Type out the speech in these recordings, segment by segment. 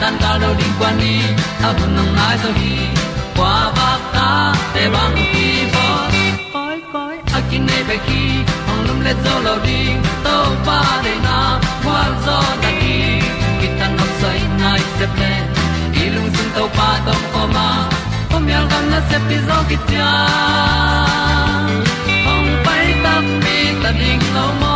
tan cao lo đi qua đi, ta bu nang mai zo gi qua ba ta te bang ki bo koi koi a kin nei be ki ong lum le zo lo ding to pa de na kwa zo ta ki ki tan nok sai nai se ple lung sun to pa tom ko ma. Pom yal gam na se pi zo ki tia ong pai ta mi ta ding lo mo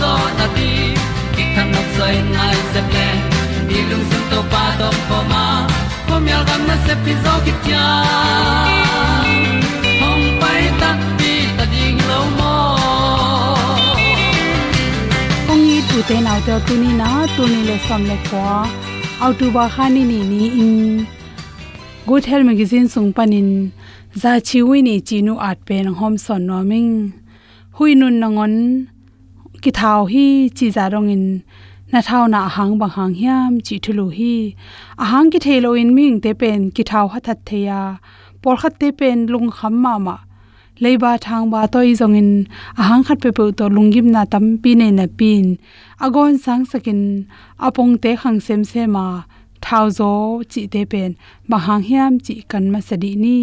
zo na ti ki kan nok sai nai se ple ni lung sun to pa to pa ma. Ko mi al gam na se pi zo ki tia hom pai ta ti ta ding lo mo ong ni tu te nau te tu ni na tu ni le som le ko au tu ba khani ni ni in. Good health magazine sung panin za chi wi ni chi nu at pen hom son no ming hui nun nangon ki thau hi chi za rong in na thau na hang bang hang hiam chi thulu hi. A hang ki thelo in ming te pen ki thau ha that theya por khat te pen lung kham ma ma. Leiba thang ba toi zong in a hang khat pe pe to lungim na tam pi ne na pin. Agon sang sakin apong te khang sem se ma. Thau zo chi te pen ba hang hiam chi kan ma sadi ni.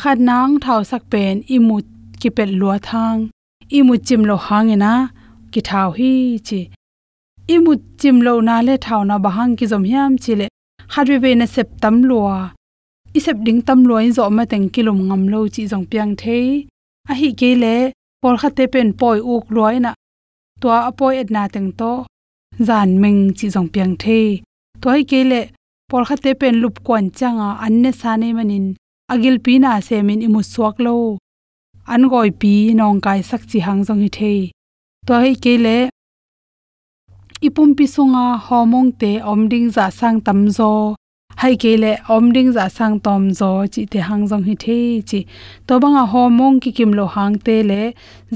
Khat nang thau sắc pen imut ki pet lúa thang imu chim lo hangena ki thau hi chi. Imu chim lo na le thau na ba hang ki zom hiam chi le khat be na sep tam lua sep ding tam lua in zo ma teng kilom ngam lo chi zong piang the. A hi ke le por kha te pen poi uk loi na to apoi et na teng to zan meng chi zong piang the. To hi ke le por kha te pen lup kon changa anne sa ne manin. Agil pina semin imu swak lo an goi pi nong kai sak chi hang jong hi thei. To hi ke le, ipum pi sunga homong te omding za sang tam zo. Hai ke le omding za sang tom zo chi te hang jong hi the chi. To banga homong ki kim lo hang te le,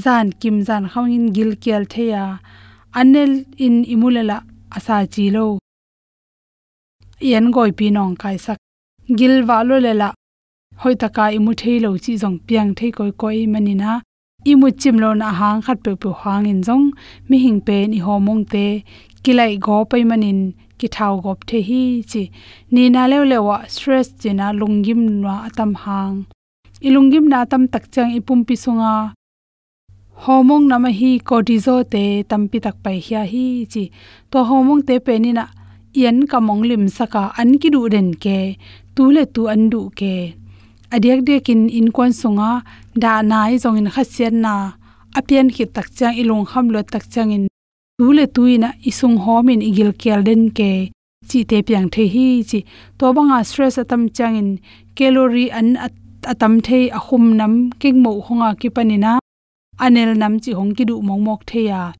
zan kim zan in gil kel the ya anel in imulala asa chi lo. Yen goi pi nong kai sak. Gil wa lo le la hoi taka imu thei lo chi jong piang thei koi koi manina. Imu chim lo na hang khat pe pu hang in jong mi hing pe ni homong te. Kilai go pai manin. Ki thau gop the hi chi. Ni na le le wa stress china lungim na atam hang. Ilungim na tam tak chang ipum pi sunga. Homong nama hi cortisol te tampi tak pai hia hi chi. To homong te pe ni na. Yen ka mong lim saka an ki du den ke. Tu le tu an du ke adiak de kin in kon sunga, da nai zong in khasian na. Apian khi tak chang ilung kham lo tak chang in tu le tuina isung hom in igil kel den ke. Chi te piang the hi chi. To banga stress atam chang in. Calorie an atam the a khum nam king mo honga ki panina. Anel nam chi hong ki du mong mok the ya.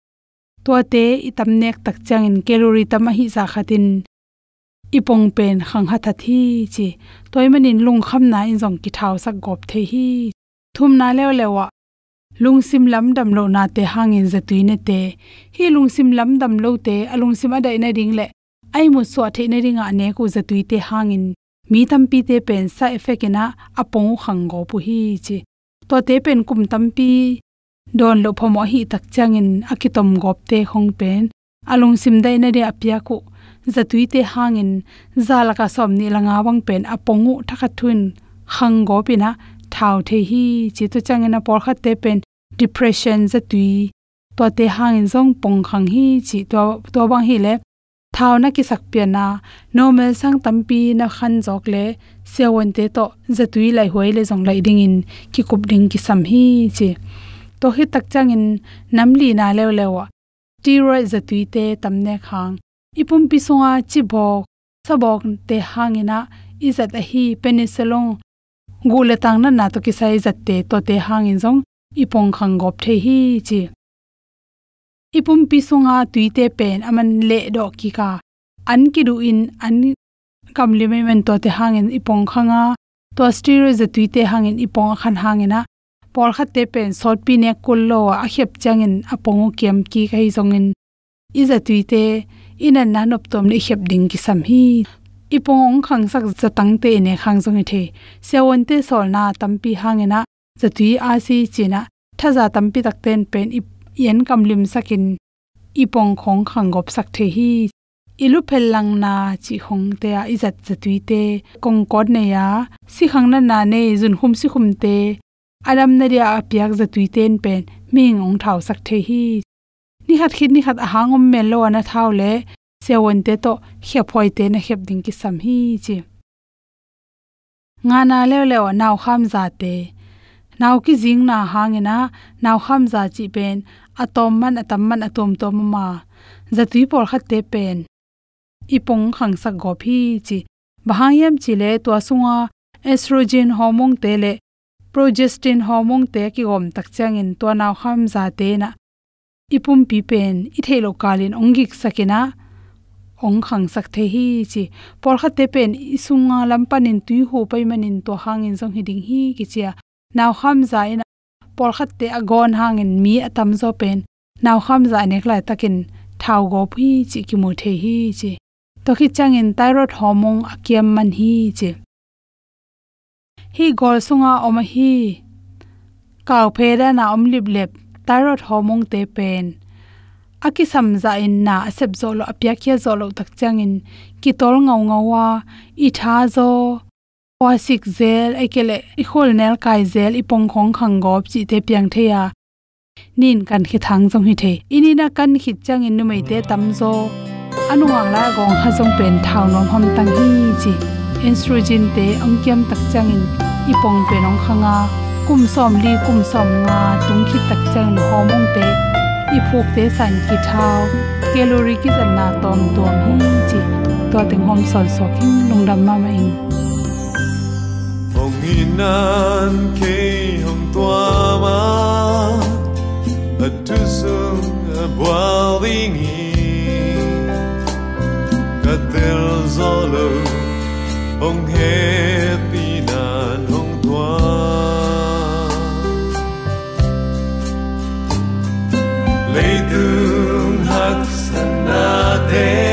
To te itam nek tak chang in calorie tam hi za khatin ipong pen khang ha tha thi chi. Toy manin lung kham na in jong ki thau sak gop the hi. Thum na lew lewa lungsim lam dam lo na te hangin zatui ne te. Hi lungsim lam dam lo te alungsim adai na ring le. Ai mu so the na ringa ne ku zatui te hangin mi tam pi te pen sa effect ina apong khang go pu hi chi. To te pen kum tam pi. Don lo phomo hi tak changin akitom gop te khong pen. Alung sim dai na re apya ku zatui te hangin, zalaka som ni langa wang pen apongu thakha thun khang go pina thau the hi chi tu changena por kha te pen, depression zatui. To te hangin zong pong khang hi, chi to to bang hi le thau na ki sak pia na, normal sang tampi na khan jok le sewon te to zatui lai hoi le jong lai ding in, ki kup ding ki sam hi, chi. To hi tak changin namli na lew lewa. Steroid zatui te tamne khang ipum pi songa chi bok sabok te hangina izat a hi penicillin gule tangna na to kisai zat te to te hangin jong ipong khang gop the hi chi. Ipum pisunga tuite pen aman le do ki ka, an ki du in, an kam le men to te hangin ipong khanga to steroid zatui tuite hangin ipong khan hangina por khat te pen sot pi ne kul lo a khep changin apong kem ki kai jongin iza tuite ina nanop tom le khep ding ki sam hi. Ipong khang sak zatang te ne khang zong e the. Sewon te sol na tampi hangena zatui a si china. Thaza tampi tak ten pen yen kam lim sakin. Ipong khong khang gop sak the hi. Ilu phel lang na chi hong te a izat zatui te. Kong kod ne ya. Si khang na na ne jun hum si khum te. Adam na ria apyak zatui ten pen. Ming ong thau sak the hi ni hat khit ni hat a hangom lo na thau le. Sewon te to khep hoi te na khep ding ki sam hi chi. Nga na le le naw kham za te. Naw ki jing na hangena naw kham za chi pen. Atom man, atam man, atom to ma. Zatui por khat te pen. Ipong khang sak go phi chi. Bahayam chi le to sunga. Estrogen hormone te le. Progestin hormone te ki gom tak changin to naw kham za te na. Ipum pi pen i thelo kalin ongik sakina ong khang sak the hi chi por kha te pen isunga lampanin tui ho pai manin to hangin jong hiding hi ki chia naw kham za in por kha te agon hangin mi atam zo pen naw kham za ne klai takin thau go phi chi ki mu the hi chi to khi changin thyroid hormone akiam man hi chi hi gol sunga om hi kaw pheda na om lip lep thyroid hormone te pen. Aki samza in na asep zo lo apya kya zo lo tak chang in ki tol ngau ngawa i tha zo, wa sik zel, ekele, i khol nel kai zel, i pong khong khang gop chi te piang the ya. Nin kan khi thang jong hi the. Ini na kan khi chang in nu mai te tam zo. Anu wang la gong ha jong pen thau nom ham tang hi chi. Estrogen te angkiam tak chang in i pong penong khanga. กุมสอมลีกุมสอมงาตุงคิดตักเจงหอมงเตอีพวกเตสันกิทาวเกลอริกิจันนาตอมตัวมีจิตัวถึงฮอมสอนสอกิงลงดำมามาเององอินานเคหงตัวมาอทุสุงอบวาลิงกัดเตลซอลองเฮ may dun hak sana din.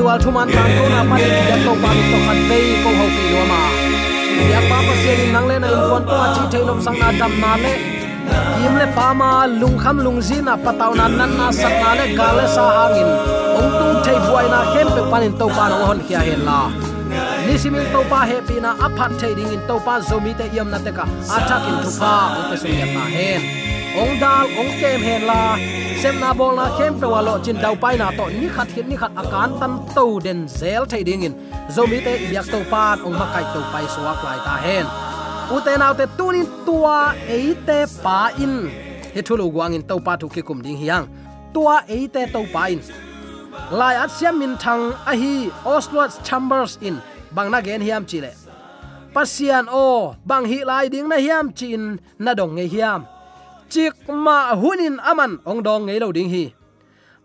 Tuni ewl thuman tan tu na pa ya to pa to khat ve ko ho pi lo ma. Ya pa pa se ni nang le na in kon pa chi thei nom sang na dam na le. Yim le pa ma lung kham lung zin na pataw na nan na sak na le ga le sa hangin ong tung thei buai na khem pe panin to pa no hon khia hen la. Ni simin to pa he pi na aphat thai ding in to pa zomi te yam na te ka. Attack in thu pa, o pe so ya ta hen ong dal ong kem hen la sem na bol na kem pe walo chin dau pai na to ni khat hit ni khat akan tan to den zel thai ding in zomi te yak to pan ong ma kai to pai suak lai ta hen u te naw te tunin tua e te pa in. He thulu guang in to pa thu ki kum ding hiang tua e te to pa in. Lai at siam min thang a hi oslo chambers in. Bangna gen hiam chile pasian o bang hi lai ding na hiam chin na dong nge hiam chik ma hunin aman ong dong ngei lo ding hi.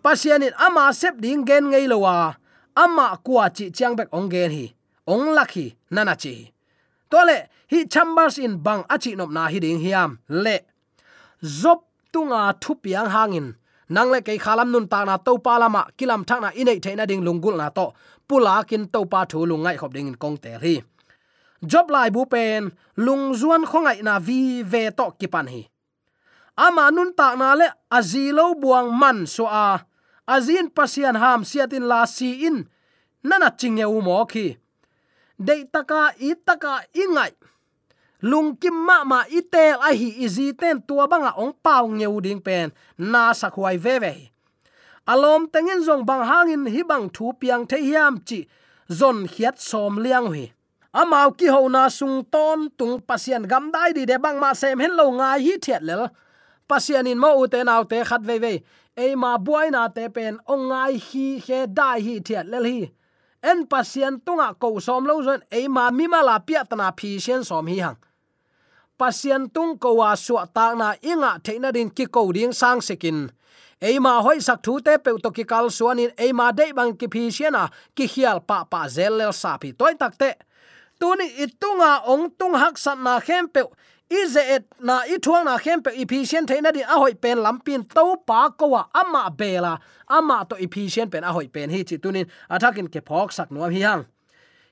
Pasianin ama sep ding gen ngei lo wa, ama kwa chi chang bek ong gen hi, ong lakhi nana chi. Tole, hi chambers in bang achi nop na hi ding hiam, le. Zop tunga thupiang hangin, nang le kai khalam nun ta na to pa lama, kilam thak na inei theina ding lungul na to, pula kin to pa thu lungai khop ding in kong te hi. Job lai bu pen, lung zuan khongai na vi ve to kipan hi ama nun ta na le azilo buang man so a. Azin pasian ham siatin la si in. Nana chinge u mo khi dei taka i taka ingai. Lungkim ma ma itel a hi izi ten tua banga ong pau ngeu ding pen. Na sakhwai ve ve. Alom tengin zong bang hangin hi bang thu piang the hiam chi zon khiat som liang hi amao ki ho na sung ton tung pasian gam dai di de bang ma sem hen lo ngai hi thiat lel pasianin mo ute nau te khat ve ve e ma buai na te pen ongai hi he dai hi thiat lel hi. En pasian tunga ko som lo zon e ma mi ma la pia tana phi sian som hi hang. Pasian tung ko wa su ta na inga theina din ki ko ding sang sekin. Eima hoi sak thu te pe to ki kal suanin eima dei bang ki phi siana ki hial pa pa zel lel sa pi toy tak te. Tuni itunga ong tung hak sat na khem pe ize et na i thuang na khem pe efficient theina di a hoi pen lampin to pa ko wa ama bela. Ama to efficient pen a hoi pen. Hi chi tunin athakin ke phok sak no hi hang.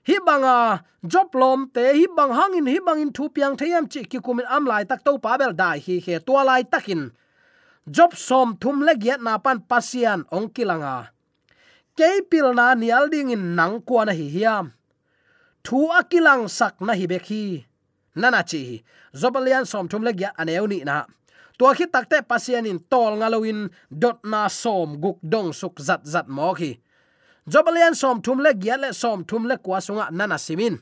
Hi banga job lom te, hi bang hangin, hi bangin thu piang theyam chi ki kumin am lai tak to pa bel dai hi he tua lai takin. Job som thum le giat na pan pasian ong kilanga keipil na nial ding in nang kwa na hi hiam. Thu akilang sak na hi bekhi nana chi zobalian som thum le giat aneu ni na. Tua khi takte pasian in tol ngaloin dot na som guk dong suk zat zat mo khi zobalian som thum le giat le som thum le kwa sunga nana simin.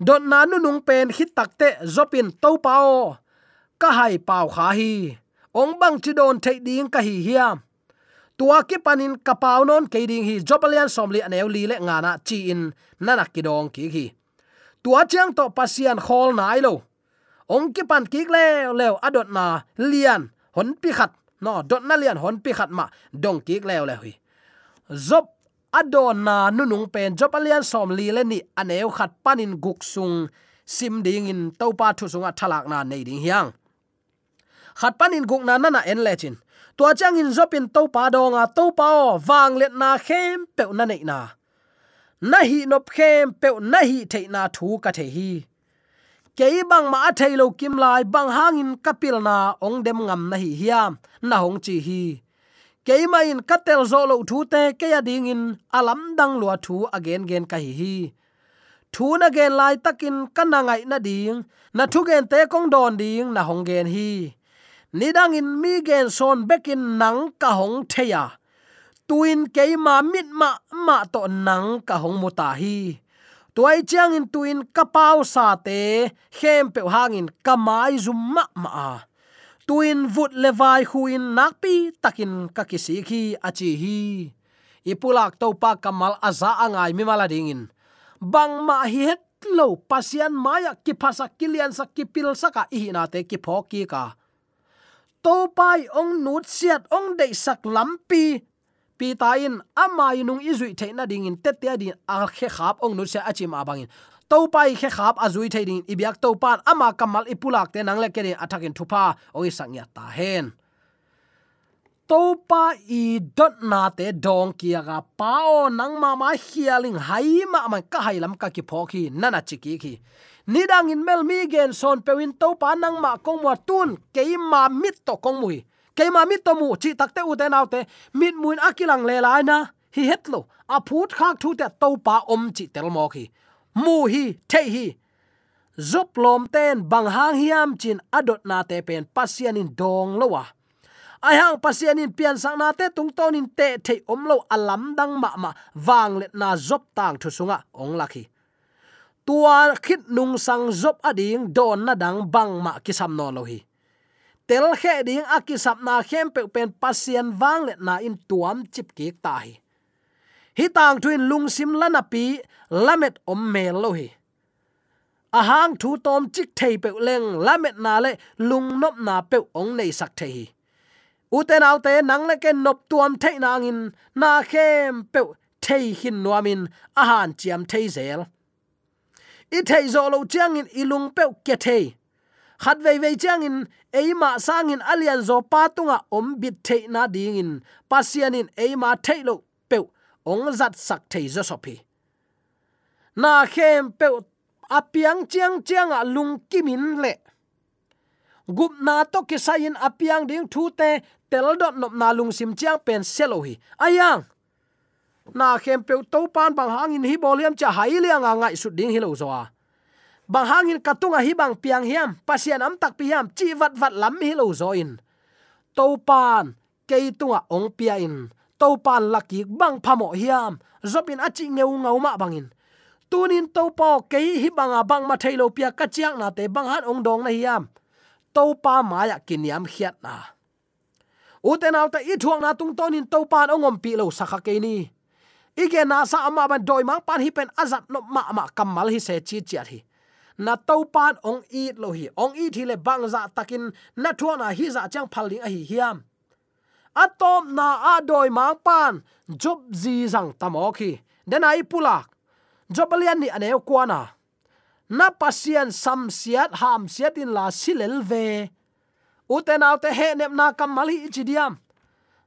Dot na nu nung pen khi takte zopin to pao ka hai pao kha hi ong bang chi don thei ding ka hi hiam tua ki panin kapau non ke ding hi jobalian somli aneu li le ngana chi in nana ki dong ki hi. Tua chiang to pasian khol nai lo ong ki pan ki le le adot na lian hon pi khat. No, dot na lian hon pi khat ma dong ki le le hui. Zop adon na nunung pen. Job alian som li le ni aneu khat panin guk sung. Sim ding in topa thu sunga thalak na nei ding hiang. Khat panin guk na na en lechin tua chang in zopin topa donga topa o wang let na khem pe na nei na. Na hi nop khem pe na hi the na thu ka the hi ke bang ma thei lo kim lai bang hangin kapil na ong dem ngam na hi hiam na hong chi hi. Keima in katel zo lo thu te ke ya ding in alam dang lua thu again gen ka hi hi. Thu na gen lai takin kana ngai na ding, na thu gen te kong don ding na hong gen hi. Ni dang in mi gen son bekin nang ka hong theya. Tuin keima mit ma ma to nang ka hong muta hi tuai chiang in tuin kapau sa te, khem pe hangin kamai zum ma ma tuin vut levai huin nakpi takin kakisi khi achi hi. Ipulak to pa kamal aza angai mi mala dingin bang ma hi het lo pasian maya ki phasa kilian sak ki pil saka i na te ki phoki ka. To pai ong nut siat ong dei sak lampi pi ta in ama inung izui theina dingin te te din a khe khap ong nu se achim abangin to pai khe khap azui thading ibyak to pan ama kamal ipulak te nang le kene athakin thupa oi sangya ta hen topa i dot na te dong kia ga pao nang ma ma hialing hai ma ma ka hai lam ka ki phoki nana chiki ki nidang in mel mi gen son pewin topa nang ma kong wa tun ke ma mit to kong mui cái mà mít tôm mu chi takte u te naw te, mit muin akilang le lai na hi hetlo a phut khak thu te to pa om chi tel mo khi. Mu hi, the hi. Zop lom ten, bang hang hiam chin adot na te pen pasian in dong lowa ai hang pasian in pian sang na te, tung ton in te the om lo alam dang ma ma wang let na zop tang thu sunga, ong lakhi tua khit nung sang zop ading don na dang bang ma kisam no lo hi tel khe ding akisap na khem pe pen pasien wang le na in tuam chip ki ta hi. Hi tang thuin lung sim lana pi, lamet om mel lo hi. A hang thu tom chik thei pe leng, lamet na le lung nop na pe ong nei sak thei hi. Uten nau te nang le ken nop tuam thei nang in na khem pe thei hin nuamin a han chiam thei zel. I thei zo lo chiang in ilung pe ke thei. Khat vei vei chiang in eima sang in alian zo patunga om bit theina na pasianin eima theilo pe ong zat sak thei zo sopi. Na khem pe apiang chiang chiang a lung kimin le. Gup na to ki sayin apiang ding thu te tel dot nop na lung sim chiang pen selo hi. Ayang! Na khem pe to pan bang hangin hi boliam cha hai liang ngai su ding hi lo zo a bang hangin katunga hi bang piang hiam pasian am tak pi hiam, chi vat vat lam hi lo zo in. To pan ke tunga ong pia in. To pan laki bang phamo hiam zopin achi ngeu ngau ma bangin tunin to po ke hi banga bang ma thailo pia ka chiang na te bang han ong dong na hiam. To pa ma ya kiniam khiat na. Uten auta i thuang na tung tonin to pan ongom pi lo sakha ke ni. Ige na sa ama ban doi mang pan hi pen azat no ma ma kamal hi se chi chi hi na to pan ong i lo hi. Ong i thile bang za takin, na thua na hi za chang phal ding a hi hiam. Atom na a doi mang pan, job zi zang tamo khi denai pulak. Jobalian ni aneu kwana na. Pasian sam siat, ham siat in la silel ve. Uten autte he nem na kamali chidiam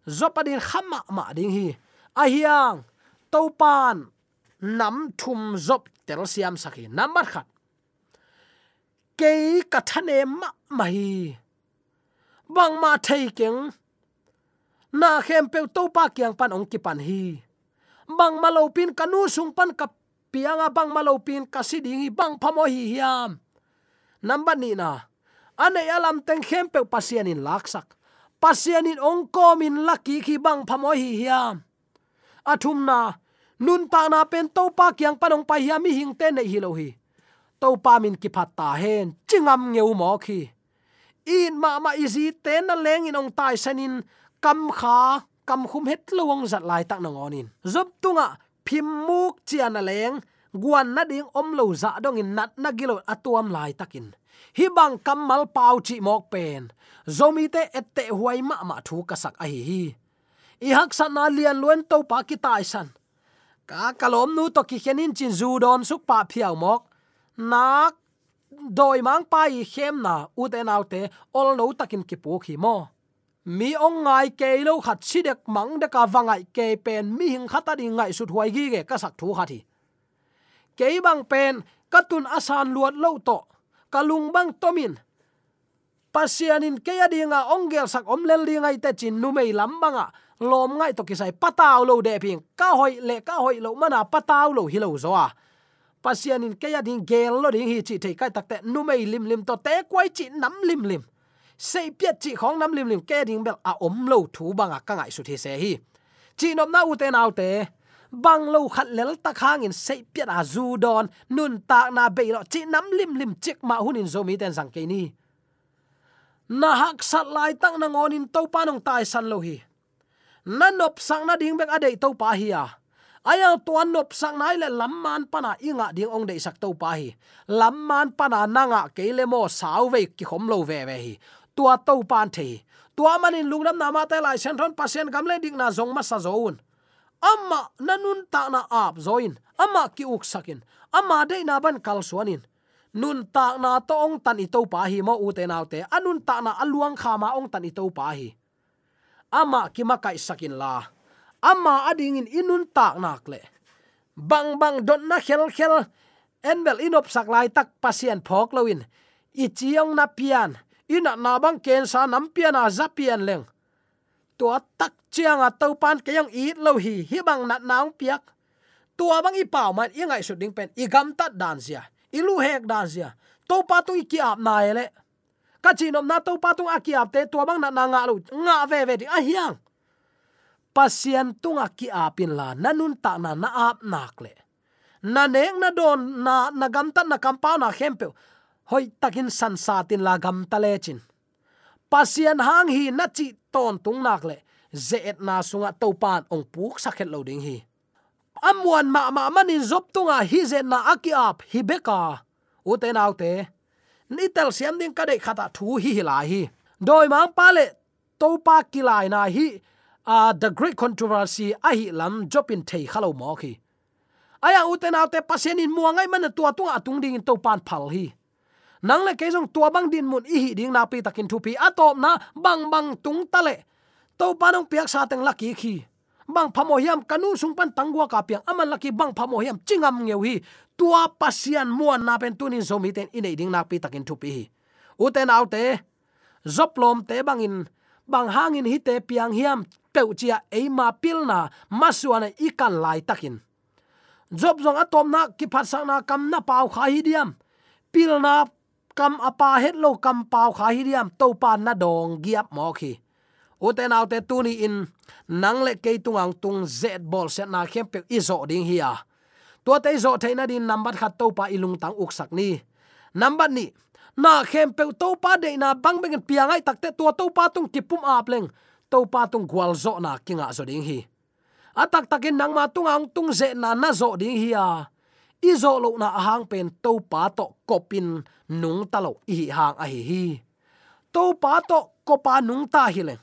zopadin khama ma ding hi. Ahiang topan nam thum zop tel siam sakhi number khat ke ka thane ma mai bang vâng, ma thei keng na khem pe to pa kyang pan ong ki pan hi. Bang ma lo pin kanu sung pan ka pianga bang ma lo pin ka si ding hi bang phamo hi hiam. Number ni na, ane alam teng khem pe pasian in laksak pasian in ong kom min laki khi bang phamo hi hiam. Athum na, nun ta na pen to pa kyang panong pa hiam hi hing te nei hi lo hi to pa min ki phat ta hen, chingam ngeu mo khi. In ma ma izi ten na leng in ong tai sanin kam kha, kam khum het luang zat lai tak na ngonin zop tunga, phim muk chian na leng, guan na ding om lo za dong in nat na gilo atuam lai takin hi bang kamal pau chi mok pen. Zomi te ette huai ma ma thu ka sak a hi hi. I hak san na lian luen to pa ki tai san. Ka kalom nu to ki khenin chin zu don suk pa phiaw mok nak doi mang pai khem na u te nau te ol no takin ki pu khi mo mi ong ngai ke lo khat si dek mang de ka wangai ke pen, mi hing khata ding ngai sut huai gi ge ka sak thu kha thi. Ke bang pen katun asan luat lo to kalung bang tomin. Pasianin ke ya dinga ongel sak omlel dinga ite chin nu mei lambanga lom ngai to kisai pataw lo de ping. Ka hoi le, ka hoi lo mana pataw lo hilo zoa pasian in pasianin ke ya ding gel lo ding hi chi thei kai takte nu mei lim lim to te kwai chi nam lim lim. Sei piet chi khong nam lim lim ke ding bel a om lo thu banga ka ngai su the se hi. Chi nom na u te nau te, bang lo khat lel ta khang in sei piet a zu don, nun ta na be lo chi nam lim lim chik ma hunin zo mi ten sang ke ni. Na hak sat lai tang na ngon in to pa nong tai san lo hi. Na nop sang na ding bek ade to pa hi a aya tuan nop sang nai le lamman pana inga ding ong dei sak to pa hi lamman pana nanga ke mo sau ve ki khom lo ve ve hi tua to pan the tua manin lungnam nama te lai sen pasien gam le ding na zong ma sa zoun amma nanun ta na ap zoin amma ki uk sakin amma de na ban kal suanin nun ta na to ong tan i to pa hi mo u te nau te anun ta na aluang kha ma ong tan i to pa hi ama ki ma kai sakin la ama ading in inun tak nak le. Bang bang, don na khel khel. Enbel inop sak lai tak pasien phok lawin i chiong na pian. Ina na bang ken sa nam pian a zapian leng. To tak chiang a to pan ke yang i lo hi. Hi bang na naung piak. Tua bang i pau man i ngai su ding pen. I gam tat dan sia lu hek dan sia to pa tu ki ap na ele ka chi nom na to pa tu a ki ap te to bang na na nga lu. Nga ve ve di. A hiang pasian tunga ki apin la, nanun ta na na ap nak le. Na neng na don, na na gamta na kam pa na hempe hoi, takin san sa tin la gam ta le chin. Pasian hang hi na chi ton tung nak le. Et na sunga to pan ong puk sakhet lo ding hi. Amuan ma ma, manin zop tunga hi ze na aki ap hi beka uten autte te siam ding ka de khata thu hi hi la hi. Doi mang pa le to pa ki lai na hi uh, the great controversy ahi hi lam jopin thei khalo mo khi. Aya ute autte pasien in muangai man tua tung atung ding to pan phal hi. Nang le ke jong tua bang din mun i hi ding na pi takin thu pi. Atop na bang bang tung tale to panong piak sa teng laki khi. Bang phamo hiam kanu sung pan tangwa ka piang. Aman laki bang phamo hiam chingam ngeu hi. Tua pasian muan na pen tunin zomi ten inei ding na pi takin thu pi uten autte zoplom te bangin bang hangin hi te piang hiam peu chia eima pilna masuana ikan lai takin. Job zong atom na ki phat sang na kam na pau kha hi diam. Pilna kam apa het lo kam pau kha hi diam. To pan na dong giap mo khi. Uten tu tuni in nang le ke tung ang tung z ball set na khem pe izo ding hi a. To te zo theina din number khat to pa ilung tang uk sak ni. Number ni na khem pe to pa de na bang beng piangai takte to to pa tung kipum ap leng. To pa tung gwal zo na kinga ah zo ding hi. Atak takin nang ma tung ang tung ze na na zo ding hi a. Izo lo na hang pen to pa to kopin nung talo i hang a hi hi. To pa to kopa nung ta hi le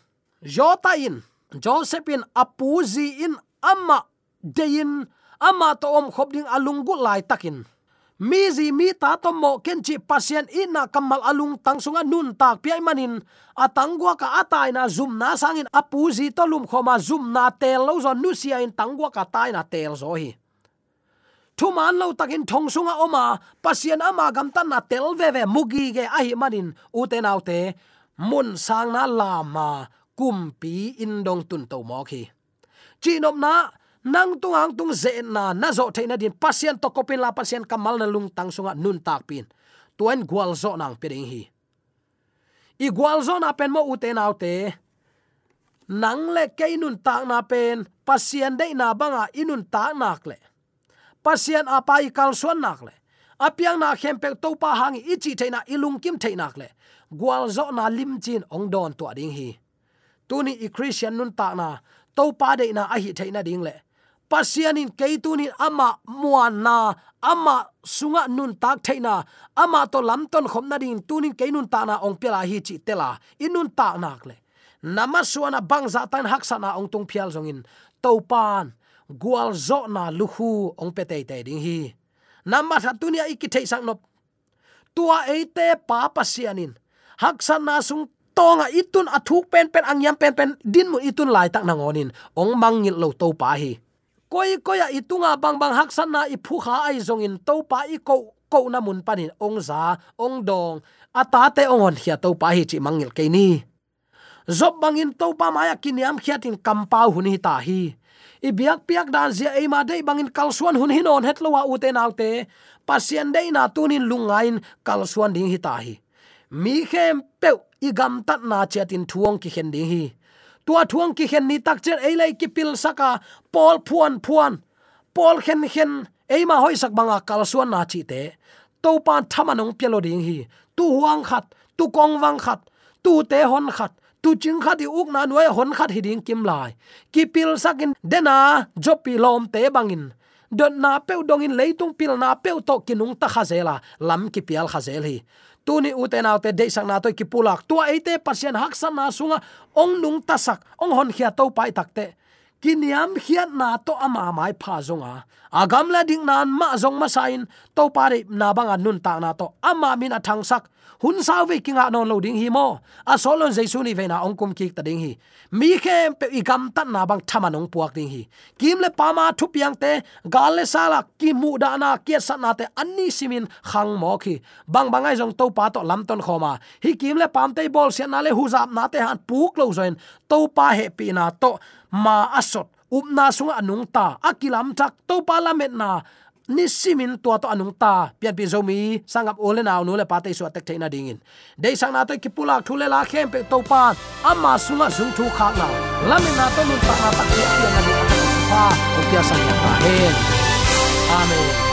jota in josephine apuzi in amma dein ama to om khop ding alungu lai takin mi zi mi ta to mo ken chi pasien ina kamal alung tang sunga nun tak pi manin. Atangwa ka atai na zum na sangin apu zi to lum khoma zum na tel lo zo nu sia in tangwa ka tai na tel zo hi. Thu man lo takin thong sunga oma, pasien ama gam tan na tel ve ve mugi ge a hi manin. U te nau te, mun sang na lama kumpi in dong tun to mo khi. Chinom na nang tung ang tung ze na na zo theina din, pasien to kopin la pasien kamal na lung tang sunga nun tak pin. Tuen gwal zo nang piring hi. I gwal zo na pen mo uten autte nang le ke nun tak na pen, pasien de na banga inun tak nak le. Pasien apa i kal suan nak le. Apiang na khem pe to pa hang i chi theina ilung kim theinak le. Gwal zo na lim chin ong don to ding hi. Tuni i christian nun tak na to pa de na a hi theina ding le pasianin keitunin ama muana ama sunga nun tak theina, ama to lamton khomna ding tunin keinun ta na ong pela hi chi tela. Inun ta nak le. Nama suana bangza tan haksana ong tung phial zongin. Topan, gual zo na luhu ong pete te ding hi. Nama tha ikithei sang nop. Tua eite pa pasianin. Haksan na sung tonga itun athuk pen pen angyam pen pen din mu itun lai tak nangonin. Ong mangil lo to pa hi koi koya itunga bang bang haksan na iphu kha ai zong in to pa i ko ko na mun panin ong za, ong dong. Ata te ong hon hia to pa hi chi mangil ke ni. Bang bangin to pa maya kiniam khiatin kampau hun hi ta hi. I biak piak dan zia ei ma dei bangin kalsuan hun hin on het lowa ute naute pasien dei na tunin lungain kalsuan ding hi ta hi. Mi khem pe i gam tat na chatin thuong ki khen ding hi tua thuang ki khen ni tak chen ei lai ki pil saka pol phuan phuan. Pol khen khen ei ma hoi sak banga kal suan na chi te. To pan thamanong pelo ding hi. Tu huang khat, tu kong wang khat, tu te hon khat, tu ching khat i uk na noi hon khat hi ding kim lai. Ki pil sakin dena jopi lom te bangin don na pe dongin leitung pil na pe to kinung ta khazela, lam ki pial khazel hi tuni uten autte de sang na toy ki pulak. Tua ate pasien haksan na sunga, ong nung tasak, ong hon khia to pai takte kiniam khiat na to ama mai pha zonga agam la ding nan ma zong ma sain, to pare na banga nun ta na to ama min athang sak. Hun sau ve kinga non lo ding hi mo. A solon jaisu ni ve na ongkum ki ta ding hi. Mi khem pe i gam tan na bang thama nong puak ding hi. Kim le pa ma thu piang te, gal le sala ki mu da na ke sa na te anni simin khang mo khi. Bang bangai jong to pa to lam ton khoma. Hi kim le pam te bol se na le hu zap na te han puk lo join to pa he pi na to ma asot upna sunga anung ta. Akilam chak to pa na. Ni simin tua to anung ta. Pian pi zomi sangap ole na nu le pate so tek theina dingin. De sang na to ki pulak thule la khem pe to pa ama sunga sung thu kha na. Lamin na to nun ta na tak ti na ni pa ko pia sang ya ta. Hen amen.